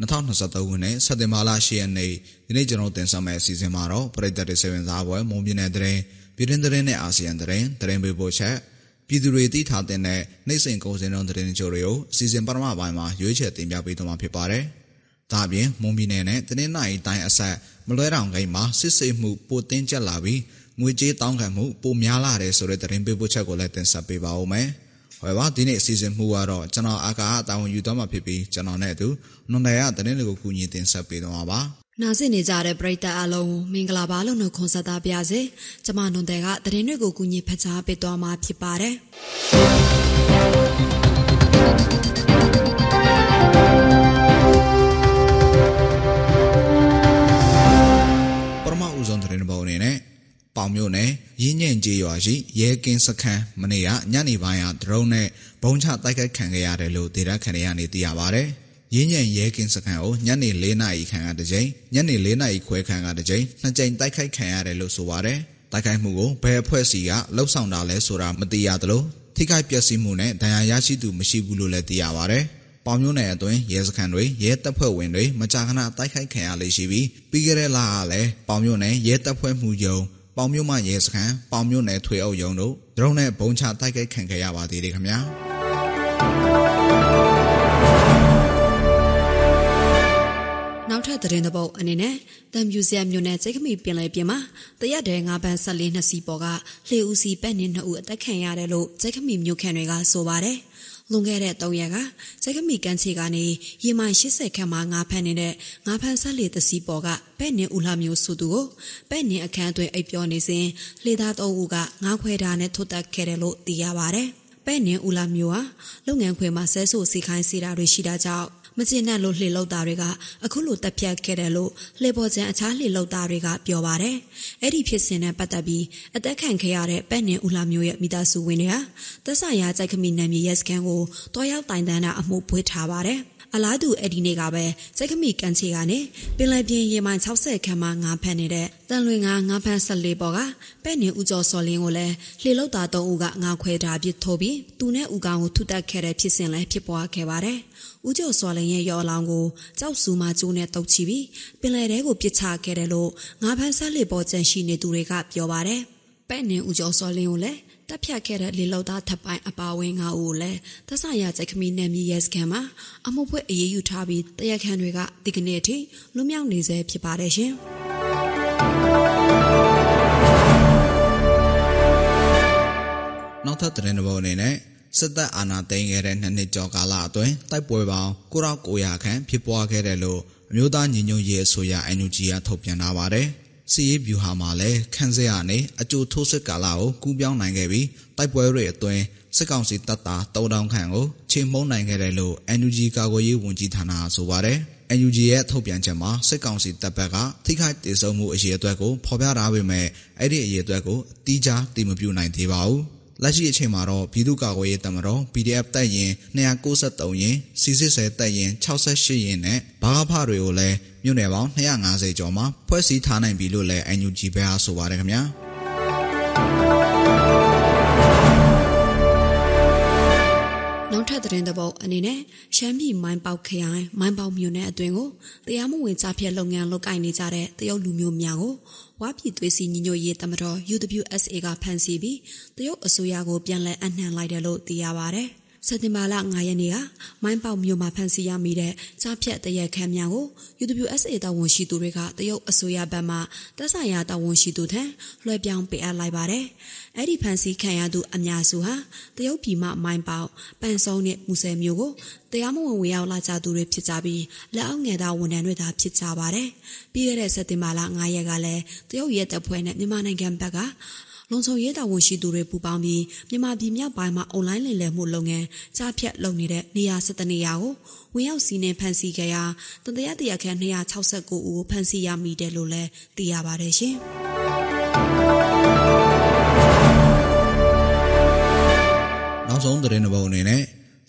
2023ခုနှစ်စက်တင်ဘာလ10ရက်နေ့ဒီနေ့ကျွန်တော်တင်ဆက်မယ့်အစီအစဉ်မှာတော့ပြည်သက်တွေစေဝင်စားပွဲမုံပြင်းတဲ့တဲ့ပြည်တွင်းတဲ့နဲ့အာဆီယံတဲ့တဲ့ပေးပို့ချက်ပြည်သူတွေသိထားတဲ့နိုင်စင်ကုန်စင်တော်တဲ့ကြိုတွေကိုအစီအစဉ်ပထမပိုင်းမှာရွေးချယ်တင်ပြပေးသွားမှာဖြစ်ပါတယ်။ဒါအပြင်မုံပြင်းတဲ့နဲ့တနင်္လာရီတိုင်းအဆက်မလွဲတောင်ကိန်းမှာစစ်ဆေးမှုပိုတင်းကျပ်လာပြီးငွေကြေးတောင်းခံမှုပိုများလာတယ်ဆိုတဲ့သတင်းပေးပို့ချက်ကိုလည်းတင်ဆက်ပေးပါဦးမယ်။ ဟောပါဒီနေ့အစီအစဉ်မှုကတော့ကျွန်တော်အာကာအတာဝန်ယူသွားမှာဖြစ်ပြီးကျွန်တော်နဲ့အတူနွန်တယ်ရသတင်းတွေကိုကူညီတင်ဆက်ပေးသွားပါနာဆင်နေကြတဲ့ပရိသတ်အလုံးမင်္ဂလာပါလို့နှုတ်ခွန်းဆက်သပါရစေ။ကျွန်မနွန်တယ်ကသတင်းတွေကိုကူညီဖတ်ကြားပေးသွားမှာဖြစ်ပါတယ်။ပရမဦးဆုံးသတင်းပေါ်အနေနဲ့ပေါင်မြို့နယ် ရင်းညင်ကျေးရွာရှိရဲကင်းစခန်းမနေ့ကညနေပိုင်းကဒရုန်းနဲ့ဘုံချတိုက်ခိုက်ခံခဲ့ရတယ်လို့ဒေသခံတွေကနေသိရပါဗျ။ရင်းညင်ရဲကင်းစခန်းကိုညနေ၄နာရီခန့်ကတစ်ကြိမ်ညနေ၄နာရီခွဲခန့်ကတစ်ကြိမ်နှစ်ကြိမ်တိုက်ခိုက်ခံရတယ်လို့ဆိုပါတယ်။တိုက်ခိုက်မှုကိုဘယ်အဖွဲ့အစည်းကလှုပ်ဆောင်တာလဲဆိုတာမသိရသလိုထိခိုက်ပျက်စီးမှုနဲ့ဒဏ်ရာရရှိသူမရှိဘူးလို့လည်းသိရပါဗျ။ပေါင်မျိုးနယ်အတွင်းရဲစခန်းတွေရဲတပ်ဖွဲ့ဝင်တွေမကြာခဏတိုက်ခိုက်ခံရလေရှိပြီးပြီးခဲ့တဲ့လကလည်းပေါင်မျိုးနယ်ရဲတပ်ဖွဲ့မှုယုံ ပေါင်မြို့မရဲစခန်းပေါင်မြို့နယ်ထွေအုပ်ရုံးတို့ဒရုန်းနဲ့ဘုံချတိုက်ခိုက်ခံခဲ့ရပါသေးတယ်ခင်ဗျာနောက်ထပ်သတင်းတစ်ပုဒ်အနေနဲ့တံမြူစရမြို့နယ်စိတ်ခမီပင်လယ်ပြင်မှာတရက်တည်းငါးပန်းဆက်လေးနှစ်စီပေါ်ကလှေဦးစီပဲ့နေနှစ်ဦးအသက်ခံရတယ်လို့စိတ်ခမီမြို့ခံတွေကဆိုပါတယ်။ လွန်ခဲ့တဲ့၃ရက်ကစက်ကမီကန်ချီကနေရေမိုင်80ခန့်မှာငါးဖမ်းနေတဲ့ငါးဖမ်းဆက်လေတစီပေါ်ကပဲ့နင်းဦးလာမျိုးစုသူကိုပဲ့နင်းအခန်းအတွင်းအိပ်ပျော်နေစဉ်လေသား၃ဦးကငါးခွဲတာနဲ့ထုတ်တက်ခဲ့တယ်လို့သိရပါတယ်။ပဲ့နင်းဦးလာမျိုးဟာလုပ်ငန်းခွင်မှာဆဲဆူစီခိုင်းစီတာတွေရှိတာကြောင့် မကျေနပ်လို့လှေလောက်တာတွေကအခုလိုတက်ပြတ်ခဲ့တယ်လို့လှေပေါ်ကျန်အခြားလှေလောက်တာတွေကပြောပါတယ်။အဲ့ဒီဖြစ်စဉ်နဲ့ပတ်သက်ပြီးအသက်ခံခဲ့ရတဲ့ပဲ့နင်ဦးလာမျိုးရဲ့မိသားစုဝင်တွေကသက်ဆိုင်ရာကြိုက်ခမီနယ်မြေရဲစခန်းကိုတွားရောက်တိုင်တန်းတာအမှုပွေးထားပါတယ်။ အလားတူအဲ့ဒီနေ့ကပဲစိတ်ခမိကန်ချီကနေပင်လယ်ပြင်ရေမိုင်60ခန်းမှာငါးဖမ်းနေတဲ့တန်လွင်ငါငါးဖမ်း14ပေါ်ကပဲ့နေဦးကျော်စော်လင်းကိုလည်းလှေလောက်သား3ဦးကငါခွဲတာပြစ်ထိုးပြီးသူနဲ့ဦးကောင်ကိုထုတက်ခဲ့တဲ့ဖြစ်စဉ်လည်းဖြစ်ပွားခဲ့ပါတယ်။ဦးကျော်စော်လင်းရဲ့ရော်လောင်ကိုကြောက်စုမှကျိုးနဲ့တုပ်ချပြီးပင်လယ်ထဲကိုပစ်ချခဲ့တယ်လို့ငါးဖမ်းဆက်လေပေါ်ကျန်ရှိနေသူတွေကပြောပါတယ်။ပဲ့နေဦးကျော်စော်လင်းကိုလည်း တပ်ဖြတ်ခဲ့တဲ့လေလောက်သားထပ်ပိုင်းအပါဝင်ငါဦးကိုလည်းသက်ဆိုင်ရာကြိုက်ခမီနယ်မြေရဲစခန်းမှာအမှုဖွဲ့အေးအေးယူထားပြီးတရက်ခန့်တွေကဒီကနေ့အထိလွတ်မြောက်နေဆဲဖြစ်ပါတယ်ရှင်။နောက်ထပ်သတင်းတစ်ပုဒ်အနေနဲ့စစ်တပ်အာဏာသိမ်းခဲ့တဲ့နှစ်နှစ်ကျော်ကာလအတွင်းတိုက်ပွဲပေါင်း9,900ခန့်ဖြစ်ပွားခဲ့တယ်လို့အမျိုးသားညီညွတ်ရေးအစိုးရ NUG ကထုတ်ပြန်ထားပါတယ်။ စီရေးဗျူဟာမှာလည်းခန်းစရနဲ့အကျိုးထိုးစစ်ကာလကိုကူးပြောင်းနိုင်ခဲ့ပြီးတိုက်ပွဲတွေအတွင်းစစ်ကောင်စီတပ်သား3000ခန့်ကိုချိန်မုံနိုင်ခဲ့တယ်လို့ NUG ကာကွယ်ရေးဝန်ကြီးဌာနကဆိုပါတယ်။ NUG ရဲ့ထုတ်ပြန်ချက်မှာစစ်ကောင်စီတပ်ဘက်ကထိခိုက်ဒေဆုံးမှုအရေးအတွက်ကိုဖော်ပြထားပေမဲ့အဲ့ဒီအရေးအတွက်ကိုအတိအကျတည်မပြုနိုင်သေးပါဘူး။ လက်ရှိအချိန်မှာတော့ပြည်သူ့ကာကွယ်ရေးတပ်မတော် PDF တပ်ရင်293ရင်စီစစ်ဆဲတပ်ရင်68ရင်နဲ့ဘာဖတွေကိုလည်းမြို့နယ်ပေါင်း250ကျော်မှာဖွဲ့စည်းထားနိုင်ပြီလို့လည်း NUG ဘက်ကဆိုပါတယ်ခင်ဗျာ သတင်းတစ်ပုဒ်အနေနဲ့ရှမ်းပြည်မိုင်းပေါက်ခရိုင်မိုင်းပေါက်မြို့နယ်အတွင်းကိုတရားမဝင်ကြားဖြတ်လုပ်ငန်းလုပ်ကိုင်နေကြတဲ့တရုတ်လူမျိုးများကိုဝါပြည်သွေးစီညီညွတ်ရေးတမတော် UWSA ကဖမ်းဆီးပြီးတရုတ်အစိုးရကိုပြန်လည်အနှံလိုက်တယ်လို့သိရပါဗျ။ စက်တင်ဘာလ9ရက်နေ့ကမိုင်းပေါက်မြို့မှာဖမ်းဆီးရမိတဲ့ကြားဖြတ်တရက်ခမ်းများကို UWSA တာဝန်ရှိသူတွေကတရုတ်အစိုးရဘက်မှတပ်ဆိုင်ရာတာဝန်ရှိသူထံလွှဲပြောင်းပေးအပ်လိုက်ပါတယ်။အဲ့ဒီဖမ်းဆီးခံရသူအများစုဟာတရုတ်ပြည်မှမိုင်းပေါက်ပန်စုံနဲ့မူဆယ်မြို့ကိုတရားမဝင်ဝင်ရောက်လာကြသူတွေဖြစ်ကြပြီးလက်အောက်ငယ်သားဝန်ထမ်းတွေသာဖြစ်ကြပါတယ်။ပြီးခဲ့တဲ့စက်တင်ဘာလ9ရက်ကလည်းတရုတ်ရဲတပ်ဖွဲ့နဲ့မြန်မာနိုင်ငံဘက်က လုံခြုံရေးတာဝန်ရှိသူတွေပူးပေါင်းပြီးမြန်မာပြည်မြောက်ပိုင်းမှာအွန်လိုင်းလည်လည်မှုလုပ်ငန်းကြားဖြတ်လုပ်နေတဲ့နေရာ၁၇နေရာကိုဝင်ရောက်စီးနှင်းဖမ်းဆီးခဲ့ရာတန်တရာတရာခန့်269ဦးကိုဖမ်းဆီးရမိတယ်လို့လည်းသိရပါတယ်ရှင်။နောက်ဆုံးသတင်းတစ်ပုဒ်အနေနဲ့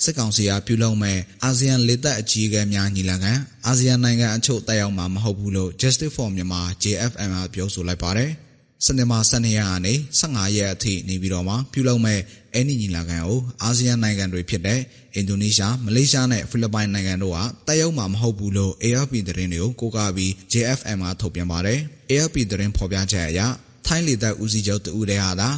စစ်ကောင်စီအားပြုလုပ်မဲ့အာဆီယံလေတပ်အကြီးအကဲများညီလာခံအာဆီယံနိုင်ငံအချို့တက်ရောက်မှာမဟုတ်ဘူးလို့ Justice for Myanmar JFM ကပြောဆိုလိုက်ပါတယ်။ စနေမှာ12ရက်ကနေ15ရက်အထိနေပြီးတော့မှပြုလုပ်မဲ့အဲ့ဒီညီလာခံကိုအာဆီယံနိုင်ငံတွေဖြစ်တဲ့အင်ဒိုနီးရှားမလေးရှားနဲ့ဖိလစ်ပိုင်နိုင်ငံတို့ကတက်ရောက်မှာမဟုတ်ဘူးလို့ AFP သတင်းတွေကိုကိုးကားပြီး JFM ကထုတ်ပြန်ပါတယ် AFP သတင်းဖော်ပြချက်အရထိုင်းလေတပ်ဦးစီးချုပ်တူဦးတဲ့ဟာသာ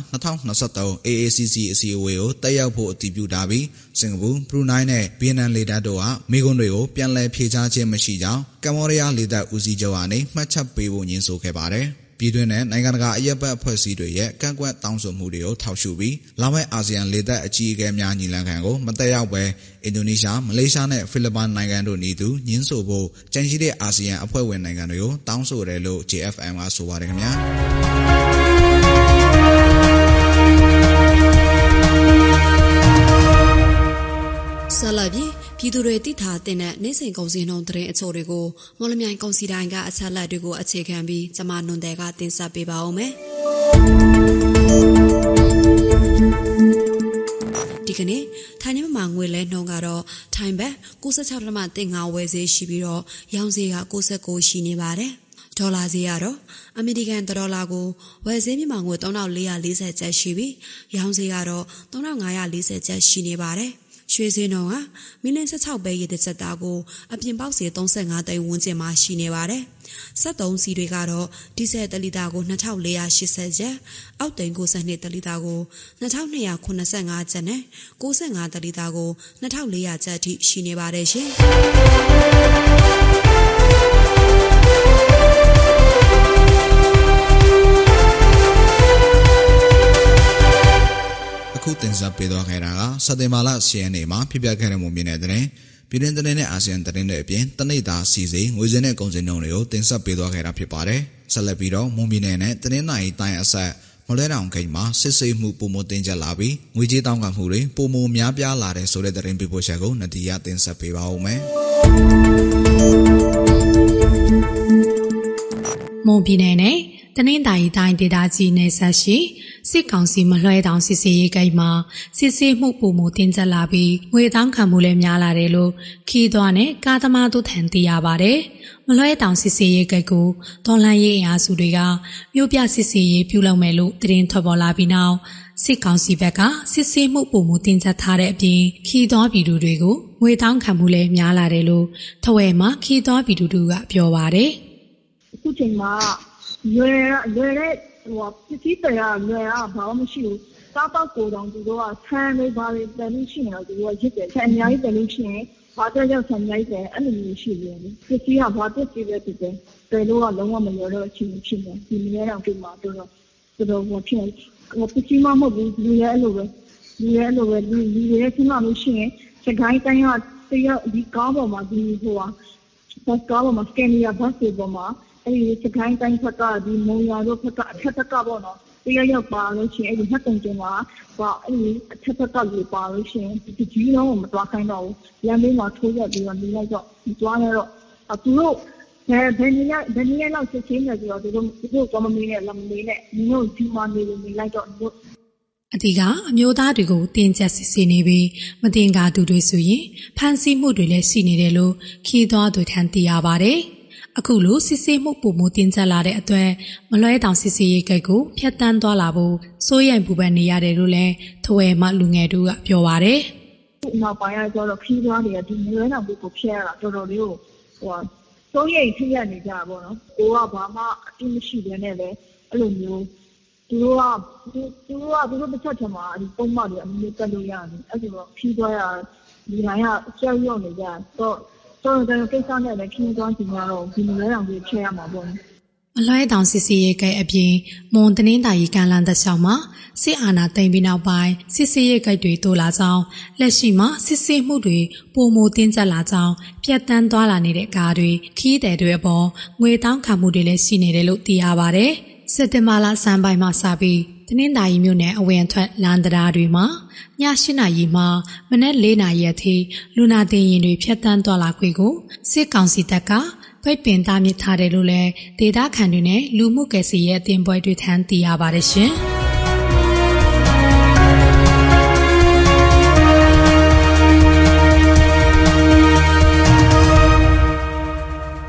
2023 AACC အစည်းအဝေးကိုတက်ရောက်ဖို့အတည်ပြုထားပြီးစင်ကာပူ၊ဘရူနိုင်းနဲ့ဗီယက်နမ်လေတပ်တို့ကမိကွန်းတွေကိုပြန်လည်ဖြေချခြင်းမရှိကြောင်းကမ္ဘောဒီးယားလေတပ်ဦးစီးချုပ်ကနေမှတ်ချက်ပေးဖို့ညှင်းဆိုခဲ့ပါတယ်။ ပြည်တွင်းနဲ့နိုင်ငံတကာအရက်ဘတ်အဖွဲ့အစည်းတွေရဲ့ကန့်ကွက်တောင်းဆိုမှုတွေကိုထောက်ရှုပြီးလာမယ့်အာဆီယံလေတပ်အကြီးအကဲများညီလာခံကိုမတက်ရောက်ပဲအင်ဒိုနီးရှားမလေးရှားနဲ့ဖိလစ်ပိုင်နိုင်ငံတို့နေသူညှင်းဆိုဖို့ကြံရှိတဲ့အာဆီယံအဖွဲ့ဝင်နိုင်ငံတွေကိုတောင်းဆိုတယ်လို့ JFM ကဆိုပါတယ်ခင်ဗျာ ပြည်ပြည်သူတွေတိထားတဲ့နိုင်စင်ကုန်စည်နှုန်းသတင်းအချို့တွေကိုမော်လမြိုင်ကုန်စည်တိုင်းကအချက်လက်တွေကိုအခြေခံပြီးကျမနွန်တဲ့ကတင်ဆက်ပေးပါဦးမယ်။ဒီကနေ့ထိုင်းနေမှာငွေလဲနှုန်းကတော့ထိုင်းဘက်96.5ဝယ်ဈေးရှိပြီးတော့ရောင်းဈေးက69ရှိနေပါတယ်။ဒေါ်လာဈေးကတော့အမေရိကန်ဒေါ်လာကိုဝယ်ဈေးမြန်မာငွေ3440ကျပ်ရှိပြီးရောင်းဈေးကတော့3540ကျပ်ရှိနေပါတယ်။ ရွှေစင်းတော်ကမီလ16ပဲရည်တစ်ချက်သားကိုအပြင်ပေါက်စီ35သိန်းဝန်းကျင်မှာရှိနေပါတယ်။73စီတွေကတော့ဒီဇယ်တလီတာကို2480ကျပ်အောက်တိန်92တလီတာကို2285ကျပ်နဲ့65တလီတာကို2400ကျပ်အထိရှိနေပါတယ်ရှင်။ ခုတင်ဆက်ပေးသွားခဲ့တာကစက်တင်ဘာလ10ရက်နေ့မှာဖြစ်ပျက်ခဲ့တဲ့မုံမြင့်တဲ့တဲ့ပြည်တွင်းသတင်းနဲ့အာဆီယံသတင်းတွေအပြင်တနိဒာစီစီငွေစင်းနဲ့ကုန်စည်နှုန်းတွေကိုတင်ဆက်ပေးသွားခဲ့တာဖြစ်ပါတယ်။ဆက်လက်ပြီးတော့မုံမြင့်နဲ့သတင်းနိုင်တိုင်းအဆက်မလဲတောင်ခိတ်မှာစစ်ဆေးမှုပုံမတင်ကြလာပြီးငွေကြေးတောင်းခံမှုတွေပုံမများပြားလာတဲ့ဆိုတဲ့သတင်းပေးပို့ချက်ကိုနဒီယာတင်ဆက်ပေးပါဦးမယ်။မွန်ပြည်နယ်နဲ့ တနင်္သာရီတိုင်းဒေသကြီးနယ်ဆက်ရှိစစ်ကောင်စီမလွှဲတောင်စစ်စေးရေးကိန်းမှာစစ်ဆေးမှုပုံမှုတင်ကြလာပြီးငွေတောင်းခံမှုလည်းများလာတယ်လို့ခီးသွွားနဲ့ကားသမားတို့ထံသိရပါတယ်။မလွှဲတောင်စစ်စေးရေးကိန်းကိုဒေါ်လန်ရေးအင်အားစုတွေကမြို့ပြစစ်စေးရေးပြုလုပ်မယ်လို့သတင်းထွက်ပေါ်လာပြီးနောက်စစ်ကောင်စီဘက်ကစစ်ဆေးမှုပုံမှုတင်ဆက်ထားတဲ့အပြင်ခီးသွွားပြည်သူတွေကိုငွေတောင်းခံမှုလည်းများလာတယ်လို့ထဝယ်မှာခီးသွွားပြည်သူတို့ကပြောပါတယ်။အခုချိန်မှာ ရွယ်ရွယ်တဲ့ဟိုပစ္စည်းတွေကလွယ်ကဘာမှမရှိဘူးစားတော့ကိုတောင်သူတို့ကဆန်းလေးပါလေးတန်လို့ရှိနေတော့သူတို့ကရစ်တယ်ဆန်းအများကြီးတန်လို့ရှိရင်ဘာတော့ရောက်ဆန်းအများကြီးတန်အဲ့လိုမျိုးရှိတယ်လေပစ္စည်းကဘာပစ္စည်းပဲဖြစ်တယ်တယ်လို့ကလုံးဝမလျော်တော့အချင်းဖြစ်နေဒီနေ့တော့ဒီမှာတော့သူတို့ဟိုဖြစ်ဟိုပစ္စည်းမမဟုတ်ဘူးလူရဲ့အဲ့လိုပဲလူရဲ့အဲ့လိုပဲလူလူရဲ့ချင်းမလို့ရှိရင်စကိုင်းတိုင်းကတရဒီကားပေါ်မှာဒီဟိုဟာဘတ်ကားပေါ်မှာစကန်နီယာဘတ်စီပေါ်မှာ အဲ့ဒီစကိုင်းတိုင်းဘက်ကဒီမုံရွာတို့ဘက်ကအထက်ဘက်ကပေါ့နော်တယောက်ယောက်ပါလို့ရှိရင်အဲ့ဒီဟက်တုံကျင်းမှာဟောအဲ့ဒီအထက်ဘက်ကလူပါလို့ရှိရင်ဒီကြီးလုံးကိုမတွားခိုင်းတော့ဘူးရန်မင်းမှာထိုးရက်ပြီးတော့နေလိုက်တော့ဒီတွားရတော့သူတို့ဘယ်ဘယ်နေရဘယ်နေရလောက်စစ်ချင်းနေဆိုတော့သူတို့သူတို့ကမမေးနဲ့လမမေးနဲ့ညီတို့ဒီမှာနေနေလိုက်တော့တို့အတီကအမျိုးသားတွေကိုတင်ကျက်စစ်ဆေးနေပြီးမတင်ကားသူတွေဆိုရင်ဖမ်းဆီးမှုတွေလည်းရှိနေတယ်လို့ခီးသွွားသူထံသိရပါတယ်။ အခုလိုစစ်ဆေးမှုပုံမတင်ဆက်လာတဲ့အတွက်မလွဲတောင်စစ်ဆေးရေးကိတ်ကိုဖျက်ဆီးသွားလာဖို့စိုးရိမ်ပူပန်နေရတယ်လို့လည်းထဝယ်မှလူငယ်တို့ကပြောပါရယ်။နောက်ပိုင်းကျတော့ခီးသွားတွေကဒီမလွဲတောင်ကိုဖျက်ရတာတော်တော်လေးကိုဟိုစိုးရိမ်ဖြစ်ရနေကြတာပေါ့နော်။ကိုကဘာမှအတိမရှိဘဲနဲ့လည်းအဲ့လိုမျိုးသူတို့ကသူတို့ကသူတို့တစ်ချက်ချင်မှာဒီပုံမှန်တွေအမျိုးတက်လို့ရတယ်။အဲ့ဒီတော့ခီးသွားရဒီတိုင်းကကြောက်ရွံ့နေကြတော့ တော်တော်ကိစ္စနဲ့လည်းခင်းသွားကြည့်ရတော့ဒီလိုလည်းအောင်ပြချဲရမှာပေါ့မလွှဲတောင်စစ်စီရေးကိတ်အပြင်မွန်တနင်္သာရီကန်လန်သက်ဆောင်မှာစစ်အာဏာသိမ်းပြီးနောက်ပိုင်းစစ်စီရေးကိတ်တွေတိုးလာကြောင်းလက်ရှိမှာစစ်ဆေးမှုတွေပုံမတင်းကျပ်လာကြောင်းပြတ်တန်းသွားလာနေတဲ့ကားတွေခီးတယ်တွေအပေါ်ငွေတောင်းခံမှုတွေလည်းရှိနေတယ်လို့သိရပါဗျ။စစ်တမလာစံပိုင်မှာစပြီး တနင်္သာရီမြို့နယ်အဝင်ထွက်လမ်းတရားတွေမှာည၈နာရီမှမနက်၄နာရီအထိလူနာတင်ရင်တွေဖြတ်တန်းသွားလာခွင့်ကိုစစ်ကောင်စီတပ်ကဖိတ်ပင်တားမြစ်ထားတယ်လို့လည်းဒေသခံတွေနဲ့လူမှုကယ်ဆယ်ရေးအသင်းပွဲတွေထံသိရပါတယ်ရှင်။